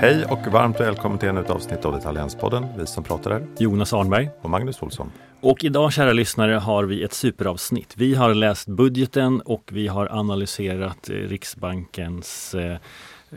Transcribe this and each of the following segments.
Hej och varmt välkommen till ännu ett avsnitt av Detaljhanspodden. Vi som pratar är Jonas Arnberg och Magnus Olsson. Och idag kära lyssnare har vi ett superavsnitt. Vi har läst budgeten och vi har analyserat eh, Riksbankens eh,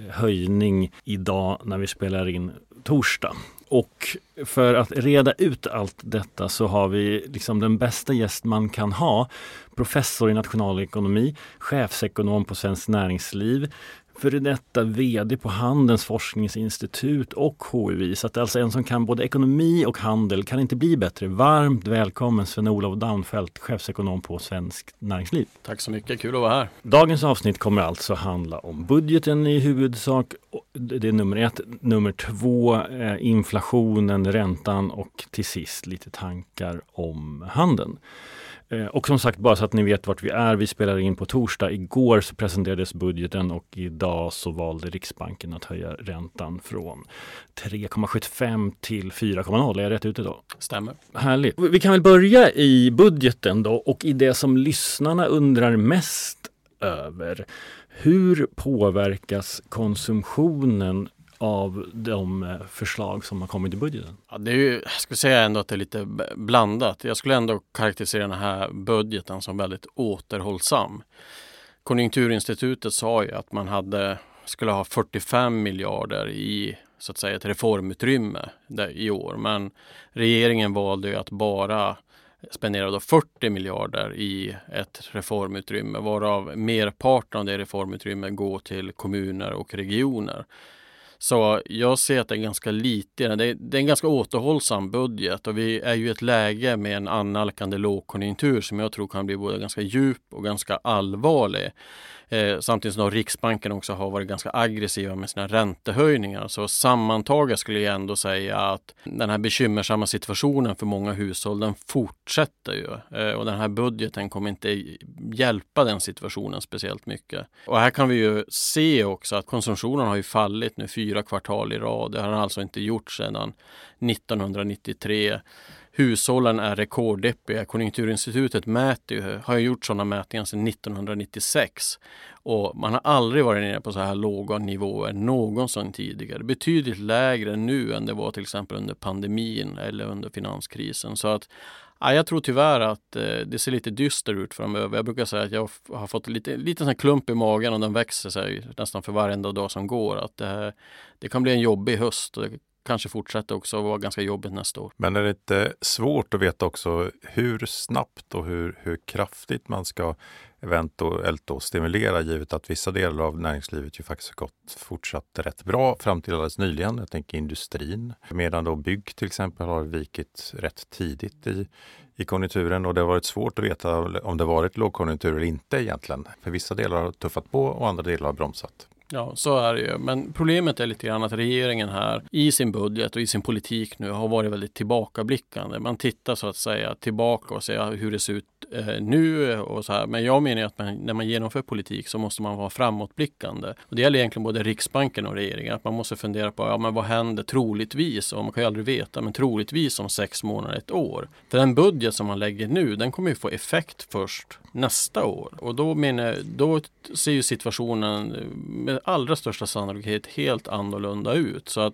höjning idag när vi spelar in torsdag. Och för att reda ut allt detta så har vi liksom den bästa gäst man kan ha. Professor i nationalekonomi, chefsekonom på Svenskt Näringsliv, före detta VD på Handelns forskningsinstitut och HUI. Så att alltså en som kan både ekonomi och handel kan inte bli bättre. Varmt välkommen Sven-Olof Daunfeldt, chefsekonom på Svenskt Näringsliv. Tack så mycket, kul att vara här. Dagens avsnitt kommer alltså handla om budgeten i huvudsak. Det är nummer ett. Nummer två, eh, inflationen, räntan och till sist lite tankar om handeln. Eh, och som sagt, bara så att ni vet vart vi är. Vi spelar in på torsdag. Igår så presenterades budgeten och idag så valde Riksbanken att höja räntan från 3,75 till 4,0. Är jag rätt ute då? Stämmer. Härligt. Vi kan väl börja i budgeten då och i det som lyssnarna undrar mest över. Hur påverkas konsumtionen av de eh, förslag som har kommit i budgeten? Ja, det är ju, jag skulle säga ändå att det är lite blandat. Jag skulle ändå karaktärisera den här budgeten som väldigt återhållsam. Konjunkturinstitutet sa ju att man hade, skulle ha 45 miljarder i så att säga ett reformutrymme i år. Men regeringen valde ju att bara spendera 40 miljarder i ett reformutrymme varav merparten av det reformutrymmet går till kommuner och regioner. Så jag ser att det är ganska lite. Det är, det är en ganska återhållsam budget och vi är ju i ett läge med en annalkande lågkonjunktur som jag tror kan bli både ganska djup och ganska allvarlig. Eh, samtidigt som Riksbanken också har varit ganska aggressiva med sina räntehöjningar. Så sammantaget skulle jag ändå säga att den här bekymmersamma situationen för många hushåll den fortsätter ju. Eh, och den här budgeten kommer inte hjälpa den situationen speciellt mycket. Och här kan vi ju se också att konsumtionen har ju fallit nu fyra kvartal i rad. Det har den alltså inte gjort sedan 1993 hushållen är rekorddeppiga. Konjunkturinstitutet mäter, har gjort sådana mätningar sedan 1996 och man har aldrig varit nere på så här låga nivåer någonsin tidigare. Betydligt lägre nu än det var till exempel under pandemin eller under finanskrisen. Så att Ja, jag tror tyvärr att eh, det ser lite dyster ut framöver. Jag brukar säga att jag har fått lite, lite sån klump i magen och den växer sig nästan för varenda dag som går. Att det, det kan bli en jobbig höst och det kanske fortsätta också och vara ganska jobbigt nästa år. Men är det inte svårt att veta också hur snabbt och hur, hur kraftigt man ska eventuellt då stimulera givet att vissa delar av näringslivet ju faktiskt har gått fortsatt rätt bra fram till alldeles nyligen. Jag tänker industrin, medan då bygg till exempel har vikit rätt tidigt i, i konjunkturen och det har varit svårt att veta om det varit lågkonjunktur eller inte egentligen. För vissa delar har tuffat på och andra delar har bromsat. Ja, så är det ju. Men problemet är lite grann att regeringen här i sin budget och i sin politik nu har varit väldigt tillbakablickande. Man tittar så att säga tillbaka och ser hur det ser ut eh, nu och så här. Men jag menar att man, när man genomför politik så måste man vara framåtblickande. Och det gäller egentligen både Riksbanken och regeringen. Att man måste fundera på ja, men vad händer troligtvis? Och man kan ju aldrig veta, men troligtvis om sex månader, ett år. För den budget som man lägger nu, den kommer ju få effekt först nästa år. Och då, menar, då ser ju situationen med allra största sannolikhet helt annorlunda ut. Så att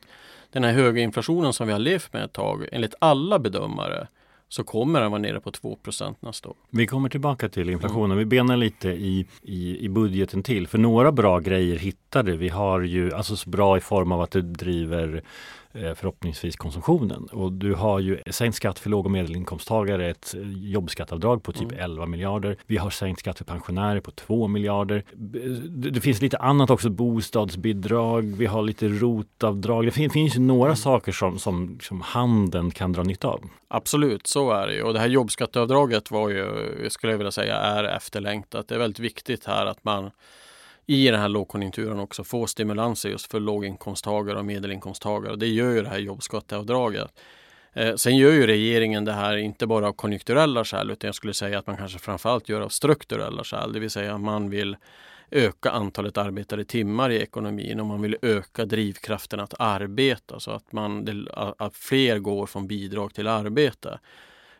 den här höga inflationen som vi har levt med ett tag, enligt alla bedömare, så kommer den vara nere på 2% nästa år. Vi kommer tillbaka till inflationen. Mm. Vi benar lite i, i, i budgeten till. För några bra grejer hittade vi. har ju, alltså så bra i form av att det driver förhoppningsvis konsumtionen. Och du har ju sänkt skatt för låg och medelinkomsttagare, ett jobbskattavdrag på typ mm. 11 miljarder. Vi har sänkt skatt för pensionärer på 2 miljarder. Det finns lite annat också, bostadsbidrag, vi har lite rotavdrag. Det finns ju några mm. saker som, som, som handeln kan dra nytta av. Absolut, så är det ju. Och det här jobbskatteavdraget var ju, skulle jag vilja säga, är efterlängtat. Det är väldigt viktigt här att man i den här lågkonjunkturen också få stimulanser just för låginkomsttagare och medelinkomsttagare. Det gör ju det här jobbskatteavdraget. Eh, sen gör ju regeringen det här inte bara av konjunkturella skäl utan jag skulle säga att man kanske framförallt gör av strukturella skäl. Det vill säga att man vill öka antalet arbetade timmar i ekonomin och man vill öka drivkraften att arbeta så att, man, att fler går från bidrag till arbete.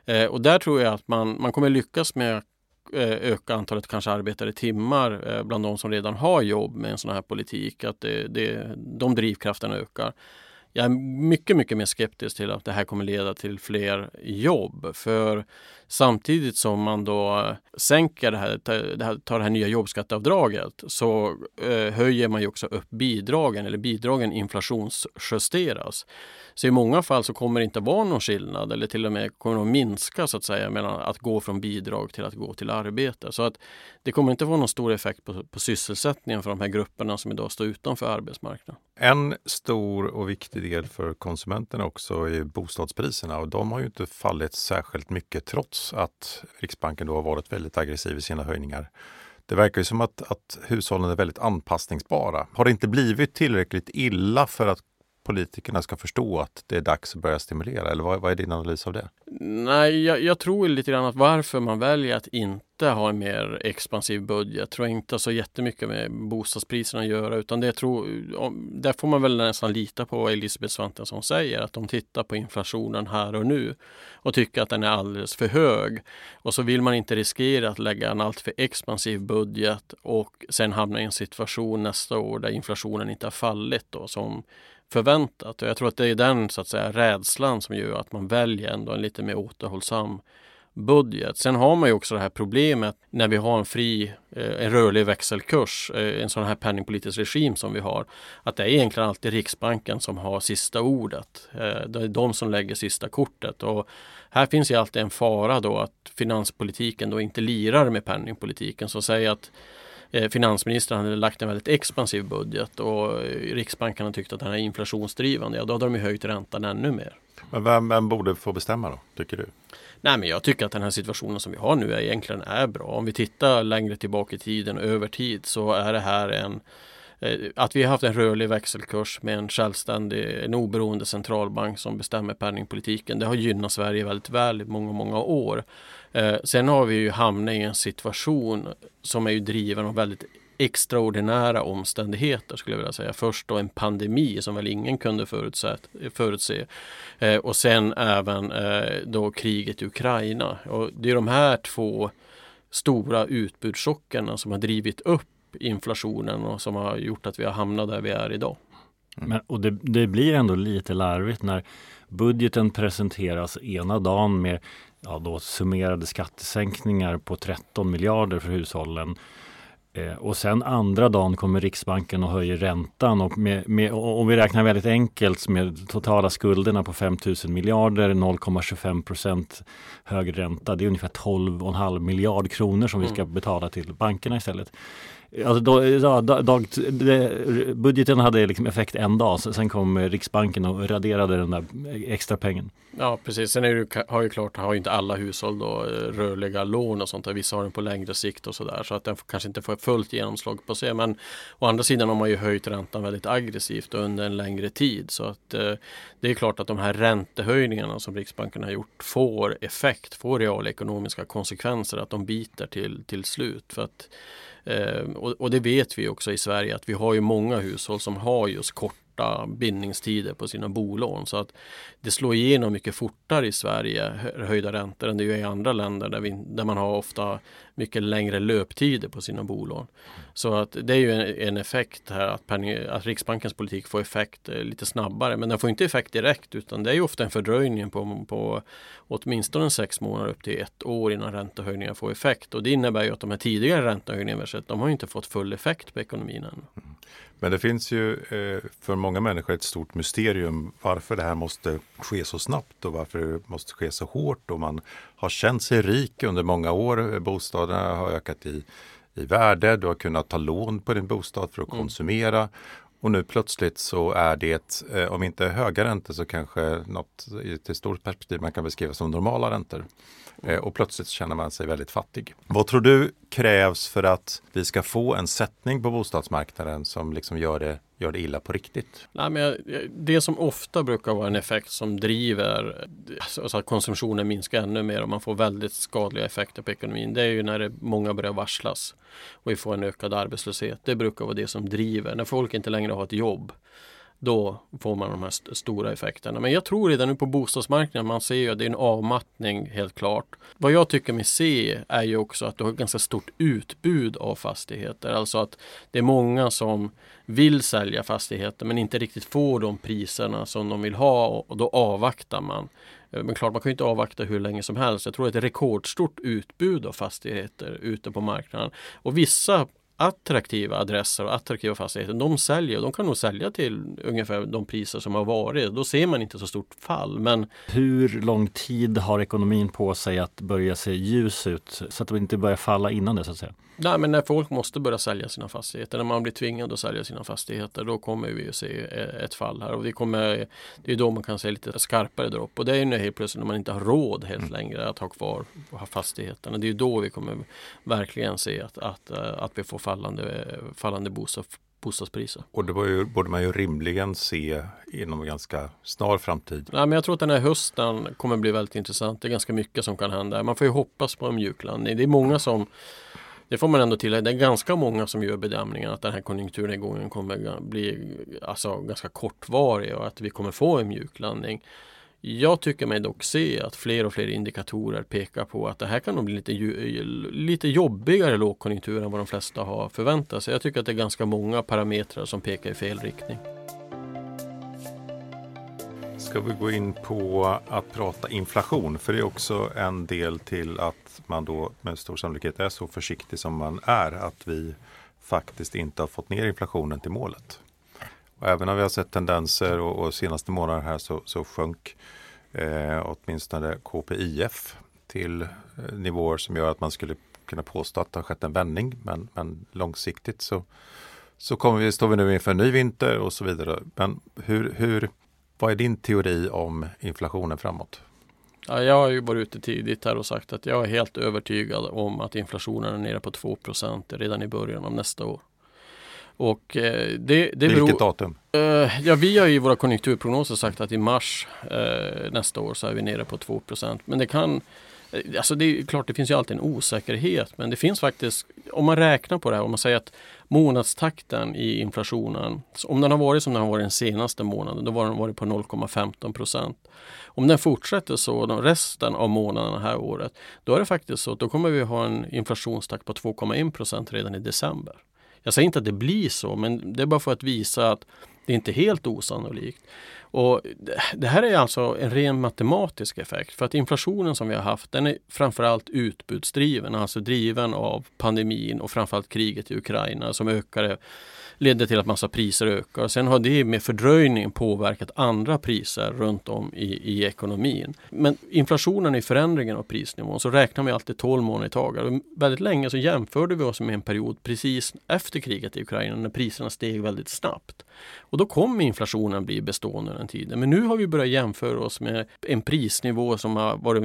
Eh, och där tror jag att man, man kommer lyckas med Eh, öka antalet kanske arbetade timmar eh, bland de som redan har jobb med en sån här politik. Att det, det, de drivkrafterna ökar. Jag är mycket, mycket mer skeptisk till att det här kommer leda till fler jobb. För samtidigt som man då eh, sänker det här, tar det här nya jobbskatteavdraget så eh, höjer man ju också upp bidragen eller bidragen inflationsjusteras. Så i många fall så kommer det inte vara någon skillnad eller till och med kommer att minska så att säga mellan att gå från bidrag till att gå till arbete. Så att det kommer inte få någon stor effekt på, på sysselsättningen för de här grupperna som idag står utanför arbetsmarknaden. En stor och viktig del för konsumenterna också är bostadspriserna och de har ju inte fallit särskilt mycket trots trots att Riksbanken då har varit väldigt aggressiv i sina höjningar. Det verkar ju som att, att hushållen är väldigt anpassningsbara. Har det inte blivit tillräckligt illa för att politikerna ska förstå att det är dags att börja stimulera? Eller vad, vad är din analys av det? Nej, jag, jag, tror lite grann att varför man väljer att inte ha en mer expansiv budget tror jag inte har så jättemycket med bostadspriserna att göra utan det tror, där får man väl nästan lita på vad Elisabeth Svantesson säger att de tittar på inflationen här och nu och tycker att den är alldeles för hög. Och så vill man inte riskera att lägga en alltför expansiv budget och sen hamna i en situation nästa år där inflationen inte har fallit då som förväntat. Och jag tror att det är den så att säga, rädslan som gör att man väljer ändå en lite mer återhållsam budget. Sen har man ju också det här problemet när vi har en fri, eh, en rörlig växelkurs, eh, en sån här penningpolitisk regim som vi har. Att det är egentligen alltid Riksbanken som har sista ordet. Eh, det är de som lägger sista kortet. Och här finns ju alltid en fara då att finanspolitiken då inte lirar med penningpolitiken. Så säg att finansministern hade lagt en väldigt expansiv budget och Riksbanken har tyckt att den är inflationsdrivande. Ja, då hade de ju höjt räntan ännu mer. Men vem, vem borde få bestämma då, tycker du? Nej, men jag tycker att den här situationen som vi har nu är egentligen är bra. Om vi tittar längre tillbaka i tiden och över tid så är det här en eh, Eh, att vi har haft en rörlig växelkurs med en självständig, en oberoende centralbank som bestämmer penningpolitiken. Det har gynnat Sverige väldigt väl i många, många år. Eh, sen har vi ju hamnat i en situation som är ju driven av väldigt extraordinära omständigheter skulle jag vilja säga. Först då en pandemi som väl ingen kunde förutse. förutse. Eh, och sen även eh, då kriget i Ukraina. Och det är de här två stora utbudschockerna som har drivit upp inflationen och som har gjort att vi har hamnat där vi är idag. Mm. Men, och det, det, blir ändå lite larvigt när budgeten presenteras ena dagen med ja, då summerade skattesänkningar på 13 miljarder för hushållen. Eh, och sen andra dagen kommer Riksbanken och höjer räntan och med, med, om vi räknar väldigt enkelt med totala skulderna på 5 000 miljarder, 0,25 procent högre ränta. Det är ungefär 12,5 miljard kronor som vi ska mm. betala till bankerna istället. Alltså då, ja, dag, det, budgeten hade liksom effekt en dag, sen kom eh, Riksbanken och raderade den där eh, extra pengen. Ja precis, sen är det, har ju klart, har ju inte alla hushåll då eh, rörliga lån och sånt där. Vissa har den på längre sikt och sådär så att den kanske inte får fullt genomslag på sig. Men å andra sidan har man ju höjt räntan väldigt aggressivt under en längre tid. Så att eh, det är klart att de här räntehöjningarna som Riksbanken har gjort får effekt, får realekonomiska konsekvenser, att de biter till, till slut. För att Eh, och, och, det vet vi också i Sverige att vi har ju många hushåll som har just korta bindningstider på sina bolån. Så att det slår igenom mycket fortare i Sverige, höjda räntor, än det gör i andra länder där, vi, där man har ofta mycket längre löptider på sina bolån. Så att det är ju en, en effekt här att, penning, att, Riksbankens politik får effekt eh, lite snabbare. Men den får inte effekt direkt utan det är ju ofta en fördröjning på, på åtminstone sex månader upp till ett år innan räntehöjningar får effekt. Och det innebär ju att de här tidigare räntehöjningarna de har inte fått full effekt på ekonomin än. Mm. Mm. Men det finns ju eh, för många människor ett stort mysterium varför det här måste ske så snabbt och varför det måste ske så hårt. Och man har känt sig rik under många år. Bostäderna har ökat i, i värde. Du har kunnat ta lån på din bostad för att mm. Och nu plötsligt så är det, eh, om inte höga räntor så kanske något i ett stort perspektiv man kan beskriva som normala räntor. Eh, och plötsligt känner man sig väldigt fattig. Vad tror du krävs för att vi ska få en sättning på bostadsmarknaden som liksom gör det gör det illa på riktigt? Nej, men det som ofta brukar vara en effekt som driver alltså, alltså att konsumtionen minskar ännu mer och man får väldigt skadliga effekter på ekonomin. Det är ju när det, många börjar varslas och vi får en ökad arbetslöshet. Det brukar vara det som driver. När folk inte längre har ett jobb då får man de här st stora effekterna. Men jag tror redan nu på bostadsmarknaden, man ser ju att det är en avmattning helt klart. Vad jag tycker mig se är ju också att du har ett ganska stort utbud av fastigheter. Alltså att det är många som vill sälja fastigheter men inte riktigt får de priserna som de vill ha och då avvaktar man. Eh, men klart, man kan inte avvakta hur länge som helst. Jag tror att det är ett rekordstort utbud av fastigheter ute på marknaden. Och vissa attraktiva adresser och attraktiva fastigheter, de säljer. De kan nog sälja till ungefär de priser som har varit. Då ser man inte så stort fall. Men hur lång tid har ekonomin på sig att börja se ljus ut så att det inte börjar falla innan det så att säga? Nej, men när folk måste börja sälja sina fastigheter, när man blir tvingad att sälja sina fastigheter, då kommer vi att se ett fall här. Och vi kommer, det är då man kan se lite skarpare dropp. Och det är ju helt plötsligt när man inte har råd helt mm. längre att ha kvar fastigheterna. Det är då vi kommer verkligen se att, att, att vi får fallande, fallande bostads, bostadspriser. Och det ju, borde man ju rimligen se inom en ganska snar framtid. Ja, men jag tror att den här hösten kommer bli väldigt intressant. Det är ganska mycket som kan hända. Man får ju hoppas på en mjuklandning. Det är många som det får man ändå tillägga. Det är ganska många som gör bedömningen att den här konjunkturnedgången kommer bli alltså, ganska kortvarig och att vi kommer få en mjuklandning. Jag tycker mig dock se att fler och fler indikatorer pekar på att det här kan nog bli lite, lite jobbigare lågkonjunktur än vad de flesta har förväntat sig. Jag tycker att det är ganska många parametrar som pekar i fel riktning. Ska vi gå in på att prata inflation? För det är också en del till att man då med stor sannolikhet är så försiktig som man är att vi faktiskt inte har fått ner inflationen till målet. Och även om vi har sett tendenser och, och senaste månaden här så, så sjönk eh, åtminstone KPIF till eh, nivåer som gör att man skulle kunna påstå att det har skett en vändning. Men, men långsiktigt så, så kommer vi, står vi nu inför en ny vinter och så vidare. Men hur, hur, vad är din teori om inflationen framåt? Ja, jag har ju varit ute tidigt här och sagt att jag är helt övertygad om att inflationen är nere på 2% redan i början av nästa år. Och eh, det, det beror, Vilket datum? Eh, ja, vi har i våra konjunkturprognoser sagt att i mars eh, nästa år så är vi nere på 2% Men det kan Alltså det är klart, det finns ju alltid en osäkerhet men det finns faktiskt, om man räknar på det här, om man säger att månadstakten i inflationen, om den har varit som den har varit den senaste månaden, då har den varit på 0,15 procent. Om den fortsätter så de resten av månaderna här året, då är det faktiskt så att då kommer vi ha en inflationstakt på 2,1 procent redan i december. Jag säger inte att det blir så, men det är bara för att visa att det är inte helt osannolikt. Och det här är alltså en ren matematisk effekt för att inflationen som vi har haft den är framförallt utbudsdriven, alltså driven av pandemin och framförallt kriget i Ukraina som ökade ledde till att massa priser ökar. Sen har det med fördröjning påverkat andra priser runt om i, i ekonomin. Men inflationen är förändringen av prisnivån så räknar vi alltid 12 månader i taget. Väldigt länge så jämförde vi oss med en period precis efter kriget i Ukraina när priserna steg väldigt snabbt. Och då kommer inflationen bli bestående den tiden. Men nu har vi börjat jämföra oss med en prisnivå som har varit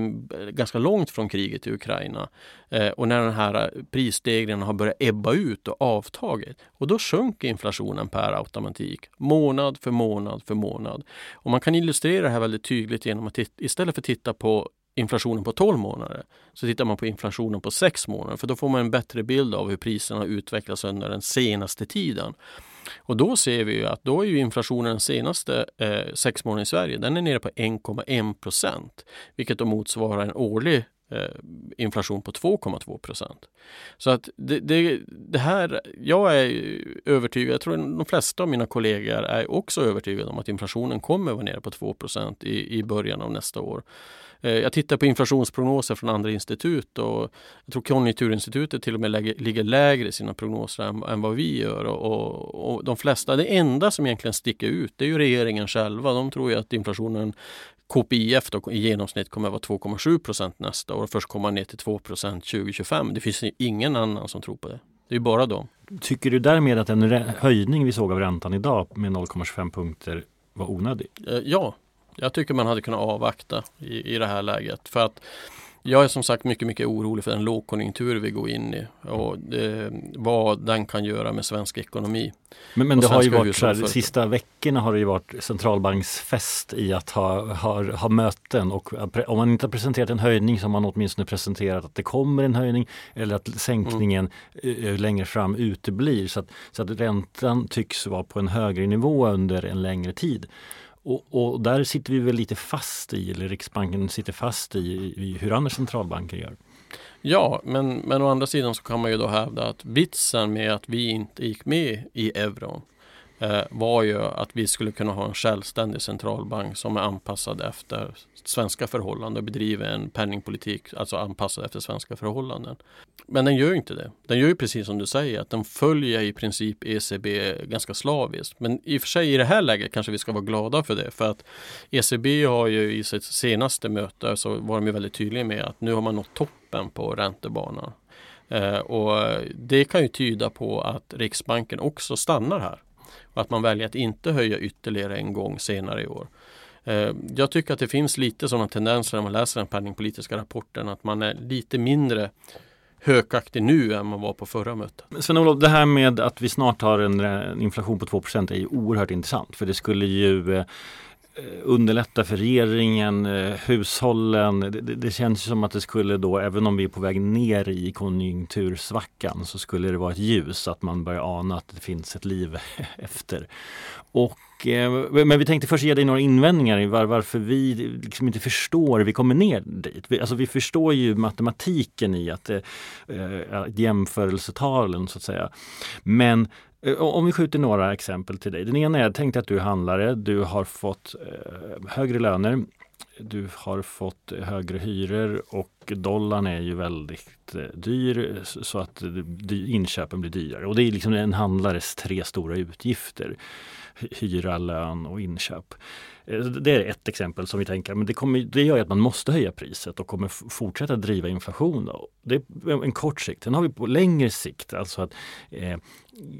ganska långt från kriget i Ukraina. Eh, och när den här prisstegringen har börjat ebba ut och avtagit. Och då sjönk inflationen per automatik månad för månad för månad. Och man kan illustrera det här väldigt tydligt genom att istället för att titta på inflationen på 12 månader så tittar man på inflationen på 6 månader för då får man en bättre bild av hur priserna utvecklas under den senaste tiden. Och då ser vi ju att då är ju inflationen den senaste eh, sex månaderna i Sverige, den är nere på 1,1 procent, vilket då motsvarar en årlig Eh, inflation på 2,2 procent. Så att det, det, det, här, jag är övertygad, jag tror de flesta av mina kollegor är också övertygade om att inflationen kommer vara nere på 2 procent i, i början av nästa år. Eh, jag tittar på inflationsprognoser från andra institut och jag tror Konjunkturinstitutet till och med lägger, ligger lägre i sina prognoser än, än vad vi gör. Och, och, och, de flesta, det enda som egentligen sticker ut det är ju regeringen själva. De tror ju att inflationen KPIF då, i genomsnitt kommer att vara 2,7 procent nästa år och först komma ner till 2 procent 2025. Det finns ingen annan som tror på det. Det är bara de. Tycker du därmed att en höjning vi såg av räntan idag med 0,25 punkter var onödig? Eh, ja, jag tycker man hade kunnat avvakta i, i det här läget. För att Jag är som sagt mycket, mycket orolig för den lågkonjunktur vi går in i och det, vad den kan göra med svensk ekonomi. Men, men det har ju varit så här, de sista veckorna har det ju varit centralbanksfest i att ha, ha, ha möten och om man inte har presenterat en höjning så har man åtminstone presenterat att det kommer en höjning eller att sänkningen mm. längre fram uteblir. Så att, så att räntan tycks vara på en högre nivå under en längre tid. Och, och, där sitter vi väl lite fast i, eller Riksbanken sitter fast i, i hur andra centralbanker gör. Ja, men, men å andra sidan så kan man ju då hävda att vitsen med att vi inte gick med i euron Eh, var ju att vi skulle kunna ha en självständig centralbank som är anpassad efter svenska förhållanden och bedriver en penningpolitik alltså anpassad efter svenska förhållanden. Men den gör ju inte det. Den gör ju precis som du säger att den följer i princip ECB ganska slaviskt. Men i och för sig i det här läget kanske vi ska vara glada för det för att ECB har ju i sitt senaste möte så var de ju väldigt tydliga med att nu har man nått toppen på räntebanan. Eh, och det kan ju tyda på att Riksbanken också stannar här och att man väljer att inte höja ytterligare en gång senare i år. Eh, jag tycker att det finns lite sådana tendenser när man läser den penningpolitiska rapporten att man är lite mindre hökaktig nu än man var på förra mötet. Sven-Olof, det här med att vi snart har en eh, inflation på 2% är ju oerhört intressant för det skulle ju eh, Eh, underlätta för regeringen, eh, hushållen. Det, det, känns som att det skulle då, även om vi är på väg ner i konjunktursvackan, så skulle det vara ett ljus att man börjar ana att det finns ett liv efter. Och, Eh, men vi tänkte först ge dig några invändningar var, varför vi liksom inte förstår hur vi kommer ner dit. Vi, alltså vi förstår ju matematiken i att, eh, eh jämförelsetalen så att säga. Men Eh, om vi skjuter några exempel till dig. Den ena är, tänk att du är handlare, du har fått eh, högre löner, du har fått högre hyror och dollarn är ju väldigt eh, dyr så att eh, inköpen blir dyrare. Och det är liksom en handlares tre stora utgifter. Hyra, lön och inköp. Eh, det är ett exempel som vi tänker, men det, kommer, det gör att man måste höja priset och kommer fortsätta driva inflation. Då. Det är en kort sikt. Sen har vi på längre sikt, alltså att eh,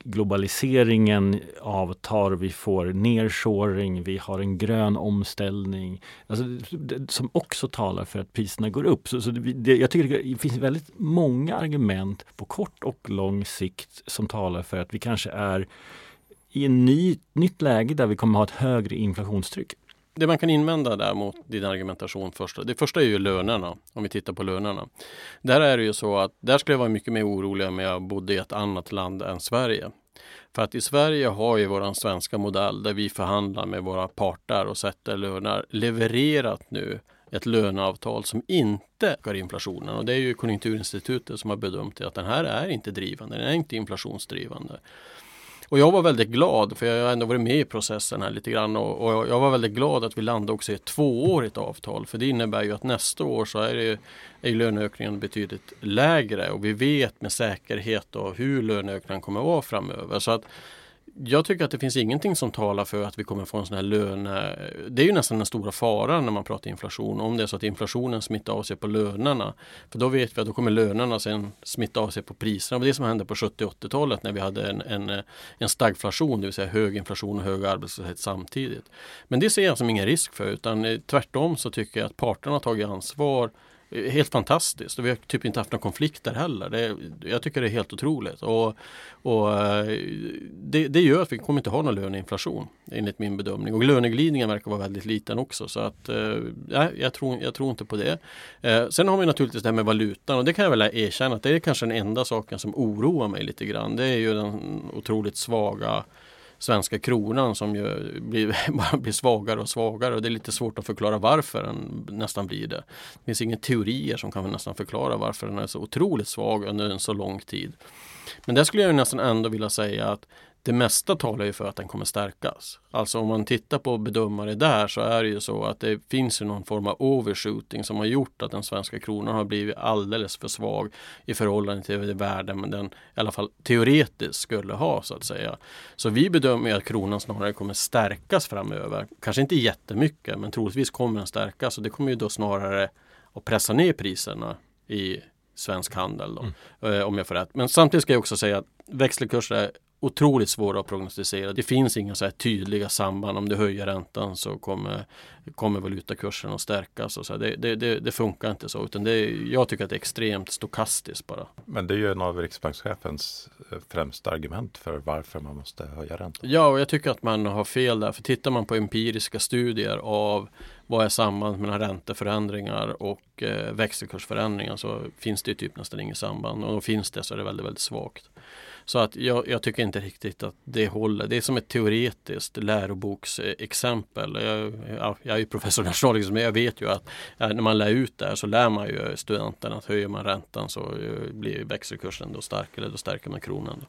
globaliseringen avtar, vi får nershoring, vi har en grön omställning alltså, som också talar för att priserna går upp. Så, så det, jag tycker det finns väldigt många argument på kort och lång sikt som talar för att vi kanske är i ett ny, nytt läge där vi kommer ha ett högre inflationstryck. Det man kan invända där mot din argumentation först, det första är ju lönerna, om vi tittar på lönerna. Där är det ju så att där skulle jag vara mycket mer orolig om jag bodde i ett annat land än Sverige. För att i Sverige har ju våran svenska modell där vi förhandlar med våra parter och sätter löner levererat nu ett löneavtal som inte ökar inflationen. Och det är ju Konjunkturinstitutet som har bedömt det att den här är inte drivande, den är inte inflationsdrivande. Och jag var väldigt glad för jag har ändå varit med i processen här lite grann och, och jag var väldigt glad att vi landade också i ett tvåårigt avtal för det innebär ju att nästa år så är, det, är löneökningen betydligt lägre och vi vet med säkerhet då hur löneökningen kommer att vara framöver. Så att jag tycker att det finns ingenting som talar för att vi kommer få en sån här löne... Det är ju nästan den stora faran när man pratar inflation. Om det är så att inflationen smittar av sig på lönerna. För då vet vi att då kommer lönerna sen smitta av sig på priserna. Det var det som hände på 70 80-talet när vi hade en, en, en stagflation, det vill säga hög inflation och hög arbetslöshet samtidigt. Men det ser jag som ingen risk för utan eh, tvärtom så tycker jag att parterna har tagit ansvar helt fantastiskt och vi har typ inte haft några konflikter heller. Det, jag tycker det är helt otroligt. Och, och eh, det, det, gör att vi kommer inte ha någon löneinflation enligt min bedömning. Och löneglidningen verkar vara väldigt liten också. Så att, eh, jag, tror, jag tror inte på det. Eh, sen har vi naturligtvis det här med valutan och det kan jag väl erkänna att det är kanske den enda saken som oroar mig lite grann. Det är ju den otroligt svaga svenska kronan som ju blir, bara blir svagare och svagare och det är lite svårt att förklara varför den nästan blir det. Det finns inga teorier som kan nästan förklara varför den är så otroligt svag under en så lång tid. Men där skulle jag nästan ändå vilja säga att det mesta talar ju för att den kommer stärkas. Alltså om man tittar på bedömare där så är det ju så att det finns någon form av overshooting som har gjort att den svenska kronan har blivit alldeles för svag i förhållande till det värde men den i alla fall teoretiskt skulle ha så att säga. Så vi bedömer att kronan snarare kommer stärkas framöver. Kanske inte jättemycket men troligtvis kommer den stärkas och det kommer ju då snarare att pressa ner priserna i svensk handel. Då, mm. Eh, om jag får rätt. Men samtidigt ska jag också säga att växelkurser otroligt svåra att prognostisera. Det finns inga så här tydliga samband. Om du höjer räntan så kommer, kommer valutakursen att stärkas. Och så det, det, det, funkar inte så. Utan det, jag tycker att det är extremt stokastiskt bara. Men det är ju en av riksbankschefens eh, främsta argument för varför man måste höja räntan. Ja, och jag tycker att man har fel där. För tittar man på empiriska studier av vad är sambandet mellan ränteförändringar och eh, växelkursförändringar så finns det typ nästan inget samband. Och finns det så är det väldigt, väldigt svagt. Så att jag, jag, tycker inte riktigt att det håller. Det är som ett teoretiskt läroboksexempel. Jag, jag är ju professor i nationalekonomi men jag vet ju att eh, när man lär ut det här så lär man ju studenterna att höjer man räntan så eh, blir växelkursen då stark eller då stärker man kronan.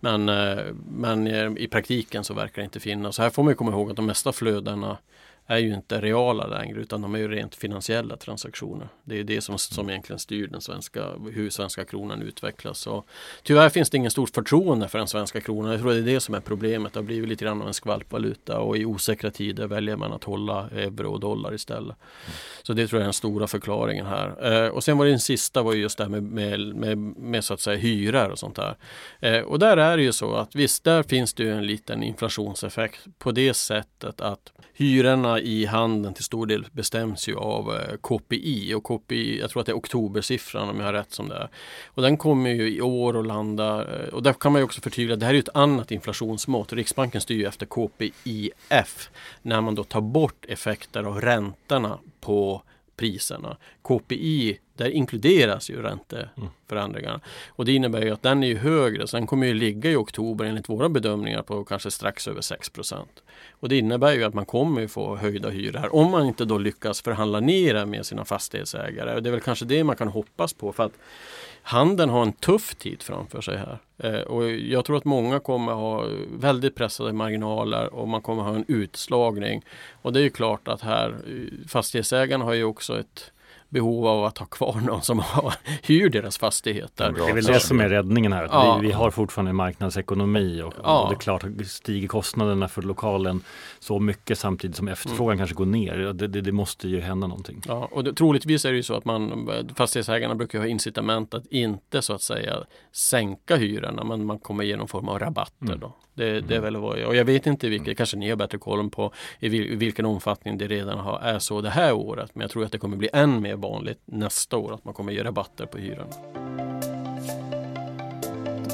Men, eh, men i praktiken så verkar det inte finnas. Så här får man komma ihåg att de mesta flödena är ju inte reala längre utan de är ju rent finansiella transaktioner. Det är det som, som egentligen styr den svenska, hur svenska kronan utvecklas. Och tyvärr finns det ingen stort förtroende för den svenska kronan. Jag tror det är det som är problemet. Det har blivit lite grann av en skvalpvaluta och i osäkra tider väljer man att hålla euro och dollar istället. Mm. Så det tror jag är den stora förklaringen här. Eh, och sen var det den sista var just det här med, med, med, med, så att säga hyror och sånt där. Eh, och där är det ju så att visst, där finns det ju en liten inflationseffekt på det sättet att hyrorna i handeln till stor del bestäms ju av eh, KPI och KPI, jag tror att det är oktobersiffran om jag har rätt som det är. Och den kommer ju i år och landa eh, och där kan man ju också förtydliga, det här är ju ett annat inflationsmått. Riksbanken styr ju efter KPIF när man då tar bort effekter av räntorna på priserna. KPI, där inkluderas ju ränteförändringarna. Och det innebär ju att den är ju högre, så den kommer ju ligga i oktober enligt våra bedömningar på kanske strax över 6% Och det innebär ju att man kommer ju få höjda hyror här om man inte då lyckas förhandla ner det med sina fastighetsägare. Det är väl kanske det man kan hoppas på för att handeln har en tuff tid framför sig här. Eh, och jag tror att många kommer ha väldigt pressade marginaler och man kommer ha en utslagning. Och det är ju klart att här eh, fastighetsägarna har ju också ett behov av att ha kvar någon som har, hyr deras fastigheter. Det är väl det som är räddningen här. Ja. Vi, vi, har fortfarande en marknadsekonomi och, ja. och, det är klart stiger kostnaderna för lokalen så mycket samtidigt som efterfrågan mm. kanske går ner. Det, det, det, måste ju hända någonting. Ja, och det, troligtvis är det ju så att man, fastighetsägarna brukar ha incitament att inte så att säga sänka hyrorna men man kommer ge någon form av rabatter. Mm. Då. Det, det, är väl vad jag, och jag vet inte vilket, mm. kanske ni har bättre koll på i, vil, i vilken omfattning det redan har, är så det här året. Men jag tror att det kommer bli än mer vanligt nästa år att man kommer ge rabatter på hyran.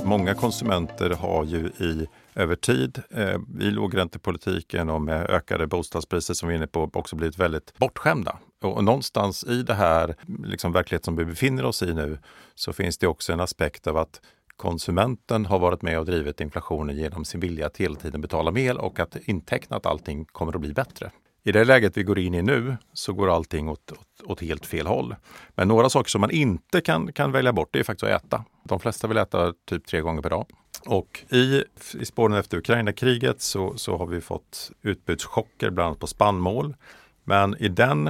Många konsumenter har ju i över tid eh, i lågräntepolitiken och med ökade bostadspriser som vi är inne på också blivit väldigt bortskämda. Och, och någonstans i det här liksom verklighet som vi befinner oss i nu så finns det också en aspekt av att konsumenten har varit med och drivit inflationen genom sin vilja att hela tiden betala mer och att inteckna att allting kommer att bli bättre. I det läget vi går in i nu så går allting åt, åt, åt, helt fel håll. Men några saker som man inte kan, kan välja bort det är faktiskt att äta. De flesta vill äta typ tre gånger per dag. Och i, i spåren efter Ukraina-kriget så, så har vi fått utbudschocker bland annat på spannmål. Men i den,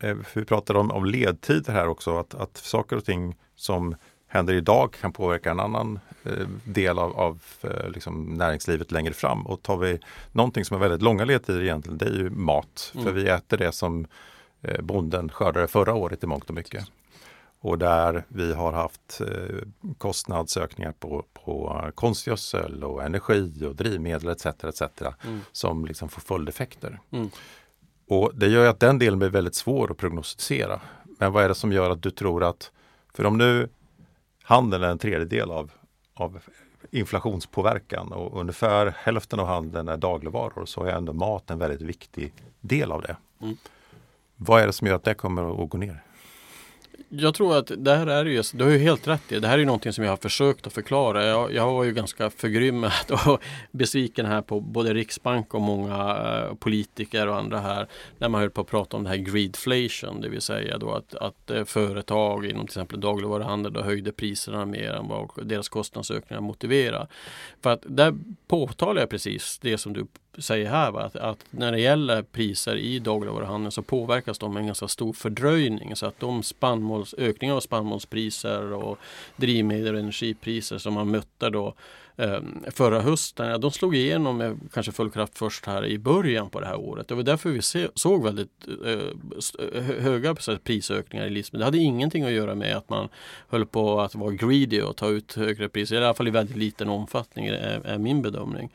eh, vi pratar om, om ledtider här också, att, att saker och ting som händer idag kan påverka en annan eh, del av, av eh, liksom näringslivet längre fram. Och tar vi någonting som är väldigt långa ledtider egentligen, det är ju mat. Mm. För vi äter det som eh, bonden skördade förra året i mångt och mycket. Och där vi har haft kostnadsökningar på, på konstgödsel och energi och drivmedel etc. etc. Mm. som liksom får följdeffekter. Mm. Och det gör att den delen blir väldigt svår att prognostisera. Men vad är det som gör att du tror att, för om nu handeln är en tredjedel av, av inflationspåverkan och ungefär hälften av handeln är dagligvaror så är ändå mat en väldigt viktig del av det. Mm. Vad är det som gör att det kommer att gå ner? Jag tror att det här är ju, alltså, du har ju helt rätt i, det här är ju någonting som jag har försökt att förklara. Jag, jag var ju ganska förgrymmad och besviken här på både Riksbank och många eh, politiker och andra här när man höll på att prata om det här greedflation, det vill säga då att, att eh, företag inom till exempel dagligvaruhandel då höjde priserna mer än vad deras kostnadsökningar motiverar. För att där påtalar jag precis det som du säger här, va? Att, att, när det gäller priser i dagligvaruhandeln så påverkas de med en ganska stor fördröjning. Så att de spannmåls, ökningar av spannmålspriser och drivmedel och energipriser som man mötte då förra hösten, de slog igenom med kanske full kraft först här i början på det här året. Det var därför vi såg väldigt eh, höga prisökningar i livsmedel. Det hade ingenting att göra med att man höll på att vara greedy och ta ut högre priser, i alla fall i väldigt liten omfattning är, är min bedömning.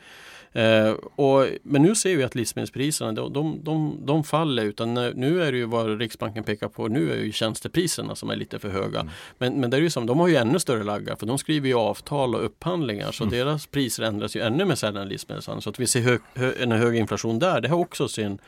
Eh, och, men nu ser vi att livsmedelspriserna de, de, de, de faller utan nu är det ju vad Riksbanken pekar på nu är ju tjänstepriserna som är lite för höga. Mm. Men, men det är ju som, de har ju ännu större laggar för de skriver ju avtal och upphandlingar så mm. deras priser ändras ju ännu mer sällan än livsmedelshandeln. Så att vi ser hög, hö, en hög inflation där, det har också sin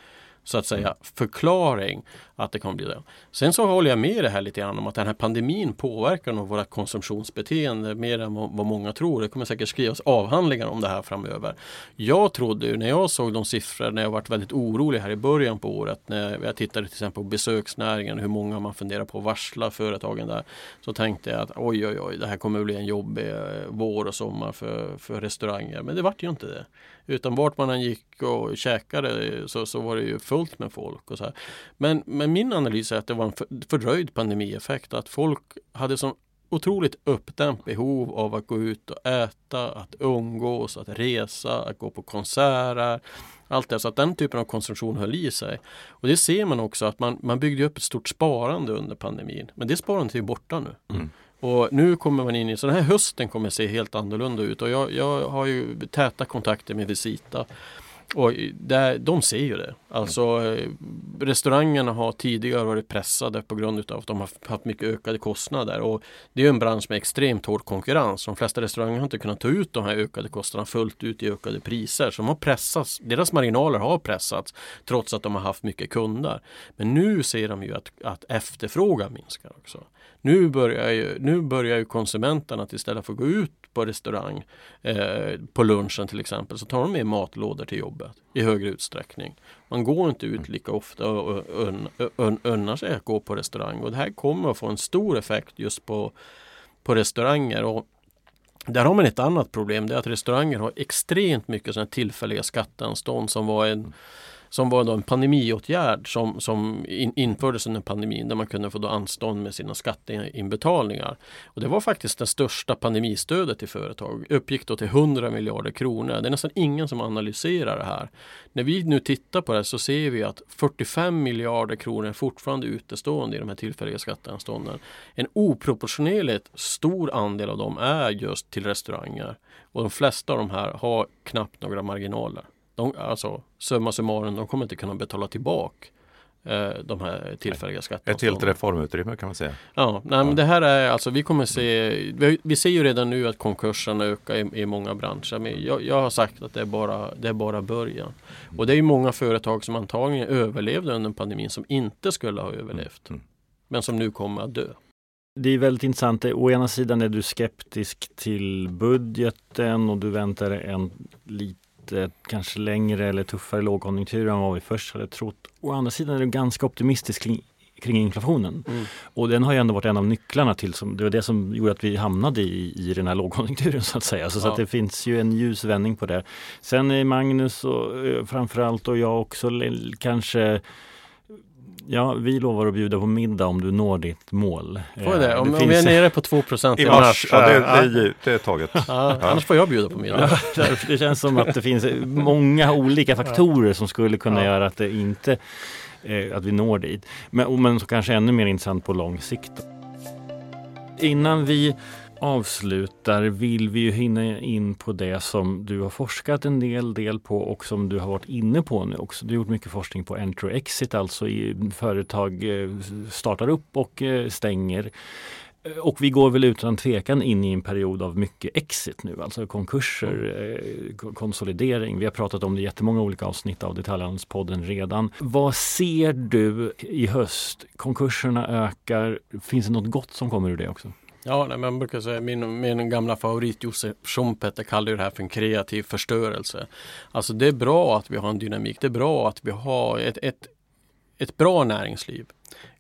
så att säga förklaring att det kommer bli det. Sen så håller jag med det här lite grann om att den här pandemin påverkar nog våra konsumtionsbeteende mer än vad många tror. Det kommer säkert skrivas avhandlingar om det här framöver. Jag trodde ju när jag såg de siffror när jag varit väldigt orolig här i början på året när jag tittade till exempel på besöksnäringen hur många man funderar på att varsla företagen där. Så tänkte jag att oj oj oj det här kommer bli en jobbig eh, vår och sommar för, för restauranger. Men det vart ju inte det. Utan vart man än gick och käkade eh, så, så var det ju fullt med folk. Och så här. Men, men min analys är att det var en fördröjd pandemieffekt. Att folk hade så otroligt uppdämt behov av att gå ut och äta, att umgås, att resa, att gå på konserter. Allt det, så att den typen av konsumtion höll i sig. Och det ser man också att man, man byggde upp ett stort sparande under pandemin. Men det sparandet är borta nu. Mm. Och nu kommer man in i, så den här hösten kommer se helt annorlunda ut och jag, jag har ju täta kontakter med Visita. Och där, de ser ju det. Alltså eh, restaurangerna har tidigare varit pressade på grund av att de har haft mycket ökade kostnader. Och det är en bransch med extremt hård konkurrens. De flesta restauranger har inte kunnat ta ut de här ökade kostnaderna fullt ut i ökade priser. Så de har pressats, deras marginaler har pressats trots att de har haft mycket kunder. Men nu ser de ju att, att efterfrågan minskar också. Nu börjar ju, nu börjar ju konsumenterna att istället för att gå ut på restaurang eh, på lunchen till exempel så tar de med matlådor till jobbet i högre utsträckning. Man går inte ut lika ofta och unnar sig att gå på restaurang och det här kommer att få en stor effekt just på, på restauranger. Och där har man ett annat problem, det är att restauranger har extremt mycket sådana tillfälliga skatteanstånd som var en som var då en pandemiåtgärd som, som in, infördes under pandemin där man kunde få då anstånd med sina skatteinbetalningar. Och det var faktiskt det största pandemistödet till företag, uppgick då till 100 miljarder kronor. Det är nästan ingen som analyserar det här. När vi nu tittar på det så ser vi att 45 miljarder kronor är fortfarande utestående i de här tillfälliga skatteanstånden. En oproportionerligt stor andel av dem är just till restauranger och de flesta av de här har knappt några marginaler de, alltså summa summarum, de kommer inte kunna betala tillbaka eh, de här tillfälliga skatterna. Ett helt reformutrymme kan man säga. Ja, nej, ja. men det här är alltså vi kommer se, vi, vi ser ju redan nu att konkurserna ökar i, i många branscher. Men jag, jag, har sagt att det är bara, det är bara början. Och det är ju många företag som antagligen överlevde under pandemin som inte skulle ha överlevt. Mm. Men som nu kommer att dö. Det är väldigt intressant. Å ena sidan är du skeptisk till budgeten och du väntar en lite lite kanske längre eller tuffare lågkonjunktur än vad vi först hade trott. Å andra sidan är du ganska optimistisk kring, kring inflationen. Mm. Och den har ju ändå varit en av nycklarna till, som, det var det som gjorde att vi hamnade i, i den här lågkonjunkturen så att säga. Så, ja. så att det finns ju en ljus vändning på det. Sen är Magnus och eh, framförallt och jag också kanske Ja, vi lovar att bjuda på middag om du når ditt mål. Får jag det? Om, det om vi är nere på 2 i mars. I mars ja, det, det, det är taget. Ja, ja. Annars får jag bjuda på middag. det känns som att det finns många olika faktorer som skulle kunna göra att det inte eh, att vi når dit. Men, men så kanske ännu mer intressant på lång sikt. Innan vi avslutar vill vi ju hinna in på det som du har forskat en del, del på och som du har varit inne på nu också. Du har gjort mycket forskning på enter exit, alltså i företag eh, startar upp och eh, stänger. Eh, och vi går väl utan tvekan in i en period av mycket exit nu, alltså konkurser, eh, konsolidering. Vi har pratat om det i jättemånga olika avsnitt av Detaljhandelspodden redan. Vad ser du i höst? Konkurserna ökar. Finns det något gott som kommer ur det också? Ja, nej, man brukar säga, min, min gamla favorit Josef Schumpeter kallar det här för en kreativ förstörelse. Alltså det är bra att vi har en dynamik, det är bra att vi har ett, ett, ett bra näringsliv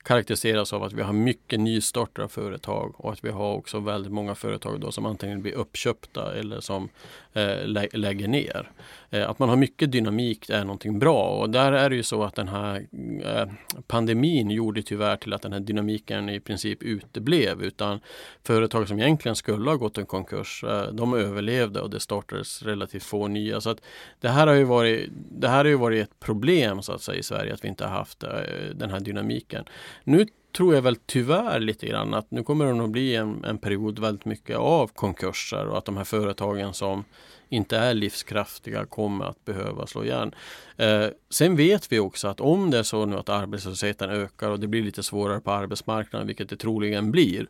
karaktäriseras av att vi har mycket nystartade företag och att vi har också väldigt många företag då som antingen blir uppköpta eller som eh, lä lägger ner. Eh, att man har mycket dynamik är någonting bra och där är det ju så att den här eh, pandemin gjorde tyvärr till att den här dynamiken i princip uteblev utan företag som egentligen skulle ha gått en konkurs eh, de överlevde och det startades relativt få nya. Så att det här har ju varit, det här har ju varit ett problem så att säga i Sverige att vi inte har haft eh, den här dynamiken. Nu tror jag väl tyvärr lite grann att nu kommer det nog bli en, en period väldigt mycket av konkurser och att de här företagen som inte är livskraftiga kommer att behöva slå igen. Eh, sen vet vi också att om det är så nu att arbetslösheten ökar och det blir lite svårare på arbetsmarknaden, vilket det troligen blir,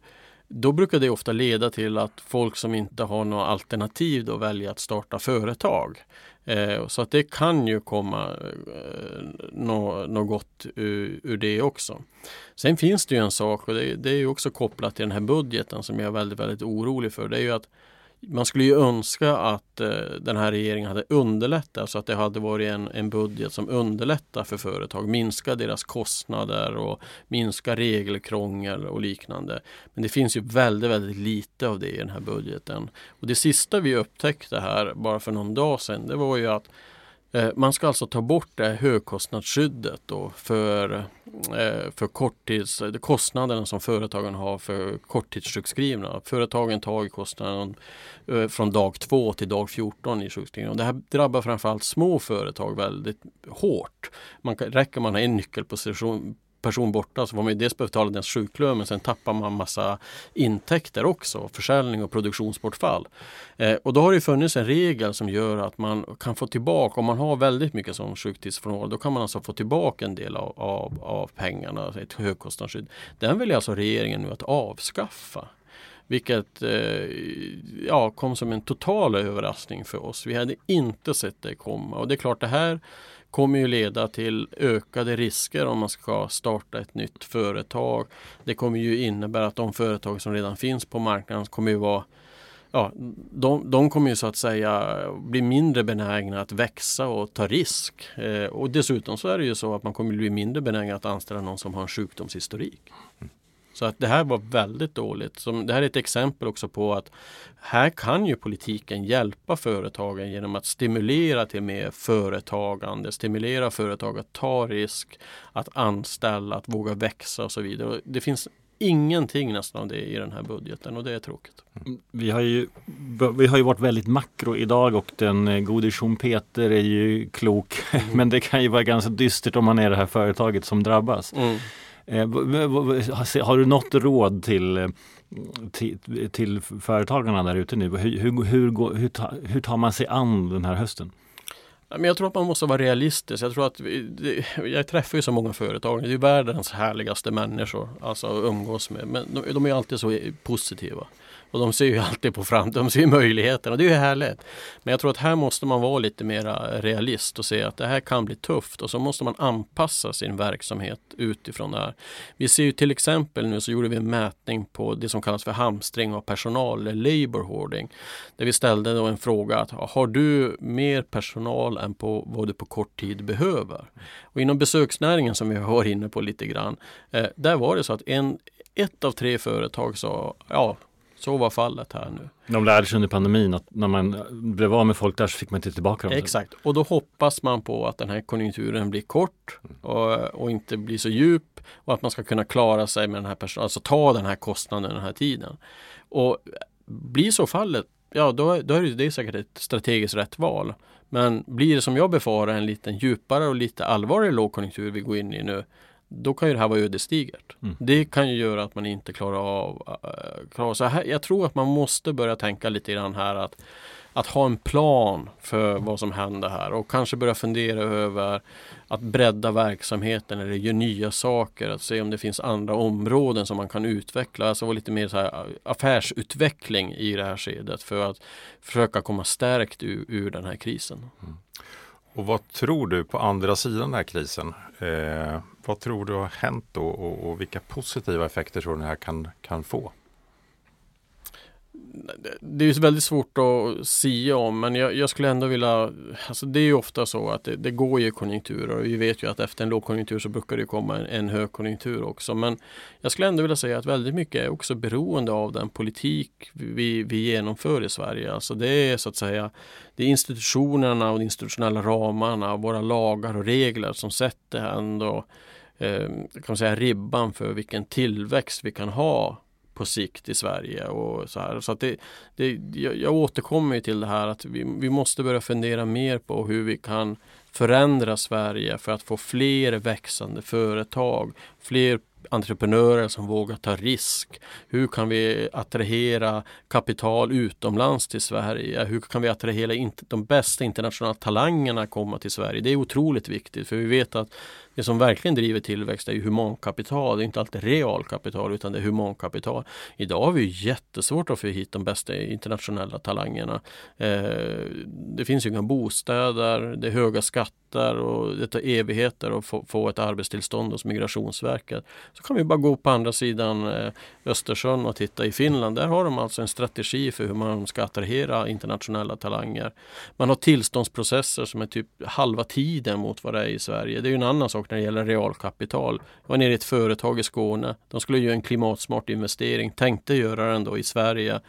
då brukar det ofta leda till att folk som inte har något alternativ då väljer att starta företag. Eh, så att det kan ju komma eh, något, no gott ur, ur, det också. Sen finns det ju en sak och det, det är ju också kopplat till den här budgeten som jag är väldigt, väldigt orolig för. Det är ju att man skulle ju önska att eh, den här regeringen hade underlättat så att det hade varit en, en budget som underlättar för företag, minska deras kostnader och minska regelkrångel och liknande. Men det finns ju väldigt, väldigt lite av det i den här budgeten. Och Det sista vi upptäckte här bara för någon dag sedan, det var ju att Eh, Eh, man ska alltså ta bort det högkostnadsskyddet då för, eh, för korttids, eh, kostnaderna som företagen har för korttidssjukskrivna. Företagen tar kostnaden från dag 2 till dag 14 i sjukskrivningen. det här drabbar framförallt små företag väldigt hårt. Man kan, räcker man ha en nyckelposition person borta så får man ju dels betala deras sjuklön men sen tappar man massa intäkter också, försäljning och produktionsbortfall. Eh, och då har det funnits en regel som gör att man kan få tillbaka, om man har väldigt mycket som sjuktidsfrånvaro, då kan man alltså få tillbaka en del av, av, av pengarna, ett högkostnadsskydd. Den vill alltså regeringen nu att avskaffa. Vilket eh, ja, kom som en total överraskning för oss. Vi hade inte sett det komma och det är klart det här kommer ju leda till ökade risker om man ska starta ett nytt företag. Det kommer ju innebära att de företag som redan finns på marknaden kommer ju vara Ja, de, de kommer ju så att säga bli mindre benägna att växa och ta risk. Eh, och dessutom så är det ju så att man kommer bli mindre benägen att anställa någon som har en sjukdomshistorik. Mm. Så att det här var väldigt dåligt. Som, det här är ett exempel också på att här kan ju politiken hjälpa företagen genom att stimulera till mer företagande, stimulera företag att ta risk, att anställa, att våga växa och så vidare. Det finns ingenting nästan av det i den här budgeten och det är tråkigt. Vi har ju, vi har ju varit väldigt makro idag och den eh, gode Peter är ju klok. Mm. Men det kan ju vara ganska dystert om man är det här företaget som drabbas. Mm. Eh, har du något råd till, eh, till, till företagarna där ute nu? Hur, hur, hur, hur, hur tar man sig an den här hösten? Men jag tror att man måste vara realistisk. Jag tror att vi, jag träffar ju så många företag. Det är världens härligaste människor alltså att umgås med. Men de, de är alltid så positiva. Och de ser ju alltid på framtiden, de ser möjligheterna och det är ju härligt. Men jag tror att här måste man vara lite mera realist och se att det här kan bli tufft och så måste man anpassa sin verksamhet utifrån det här. Vi ser ju till exempel nu så gjorde vi en mätning på det som kallas för hamstring av personal, eller labor hoarding. Där vi ställde då en fråga att har du mer personal än på vad du på kort tid behöver? Och inom besöksnäringen som vi har inne på lite grann, eh, där var det så att en, ett av tre företag sa ja, så var fallet här nu. De lärde sig under pandemin att när man blev av med folk där så fick man inte tillbaka dem. Exakt, och då hoppas man på att den här konjunkturen blir kort och, och inte blir så djup och att man ska kunna klara sig med den här personen, alltså ta den här kostnaden den här tiden. Och blir så fallet, ja då, då är det, det är säkert ett strategiskt rätt val. Men blir det som jag befarar en lite djupare och lite allvarligare lågkonjunktur vi går in i nu då kan ju det här vara ödesdigert. Mm. Det kan ju göra att man inte klarar av äh, klarar. Så här, Jag tror att man måste börja tänka lite grann här att, att ha en plan för vad som händer här och kanske börja fundera över att bredda verksamheten eller göra nya saker. Att se om det finns andra områden som man kan utveckla. Alltså vara lite mer så här affärsutveckling i det här skedet för att försöka komma stärkt ur, ur den här krisen. Mm. Och vad tror du på andra sidan den här krisen? Eh, vad tror du har hänt då och, och, vilka positiva effekter tror du det här kan, kan få? Det är väldigt svårt att sia om men jag, jag, skulle ändå vilja alltså Det är ju ofta så att det, det, går ju konjunkturer och vi vet ju att efter en lågkonjunktur så brukar det komma en, en högkonjunktur också men Jag skulle ändå vilja säga att väldigt mycket är också beroende av den politik vi, vi genomför i Sverige. Alltså det är så att säga Det är institutionerna och de institutionella ramarna, våra lagar och regler som sätter ändå eh, kan man säga, ribban för vilken tillväxt vi kan ha på sikt i Sverige. Och så här. Så att det, det, jag, jag återkommer till det här att vi, vi måste börja fundera mer på hur vi kan förändra Sverige för att få fler växande företag, fler entreprenörer som vågar ta risk? Hur kan vi attrahera kapital utomlands till Sverige? Hur kan vi attrahera de bästa internationella talangerna komma till Sverige? Det är otroligt viktigt för vi vet att det som verkligen driver tillväxt är ju humankapital. Det är inte alltid realkapital utan det är humankapital. Idag har vi jättesvårt att få hit de bästa internationella talangerna. Eh, det finns ju inga bostäder, det är höga skatter och det tar evigheter att få, få ett arbetstillstånd hos Migrationsverket. Så kan vi bara gå på andra sidan eh, Östersjön och titta i Finland. Där har de alltså en strategi för hur man ska attrahera internationella talanger. Man har tillståndsprocesser som är typ halva tiden mot vad det är i Sverige. Det är ju en annan sak när det gäller realkapital. Jag var nere i ett företag i Skåne. De skulle göra en klimatsmart investering, tänkte göra den då i Sverige.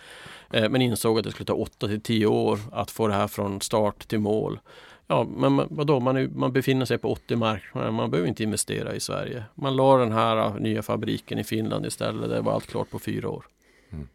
Eh, men insåg att det skulle ta 8 till 10 år att få det här från start till mål. Ja, men vadå, man, är, man befinner sig på 80 marknader, man behöver inte investera i Sverige. Man la den här äh, nya fabriken i Finland istället, det var allt klart på fyra år. Mm.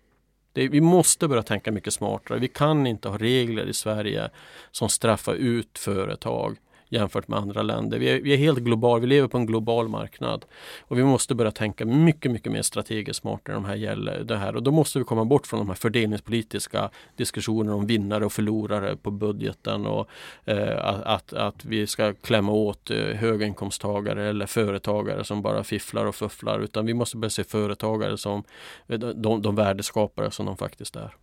Det, vi måste börja tänka mycket smartare. Vi kan inte ha regler i Sverige som straffar ut företag jämfört med andra länder. Vi är, vi är helt globala, vi lever på en global marknad. Och vi måste börja tänka mycket, mycket mer strategiskt smart när de här gäller det här. Och då måste vi komma bort från de här fördelningspolitiska diskussionerna om vinnare och förlorare på budgeten och eh, att, att vi ska klämma åt eh, höginkomsttagare eller företagare som bara fifflar och fufflar. Utan vi måste börja se företagare som eh, de, de värdeskapare som de faktiskt är.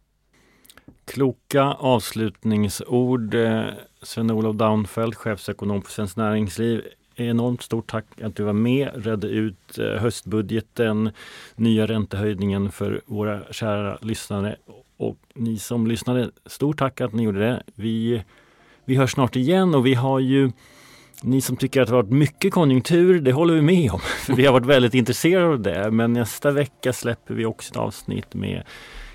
Kloka avslutningsord. Eh, Sven-Olof Daunfeldt, chefsekonom på Svenskt Näringsliv. Enormt stort tack att du var med, redde ut eh, höstbudgeten, nya räntehöjningen för våra kära lyssnare. Och ni som lyssnade, stort tack att ni gjorde det. Vi, vi hörs snart igen och vi har ju ni som tycker att det har varit mycket konjunktur, det håller vi med om. För vi har varit väldigt intresserade av det. Men nästa vecka släpper vi också ett avsnitt med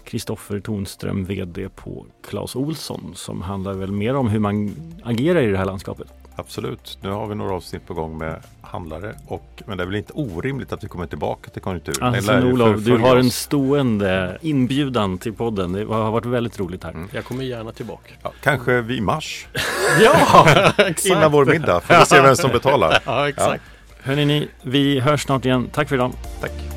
Kristoffer Tonström, VD på Clas Olsson som handlar väl mer om hur man agerar i det här landskapet. Absolut. Nu har vi några avsnitt på gång med handlare och men det är väl inte orimligt att vi kommer tillbaka till konjunkturen. Alltså Olof, du har en stående inbjudan till podden. Det har varit väldigt roligt här. Mm. Jag kommer gärna tillbaka. Ja, kanske vi i mars. ja, exakt. Innan vår middag. Får vi se vem som betalar. ja, exakt. Ja. Hörrni, vi hörs snart igen. Tack för idag. Tack.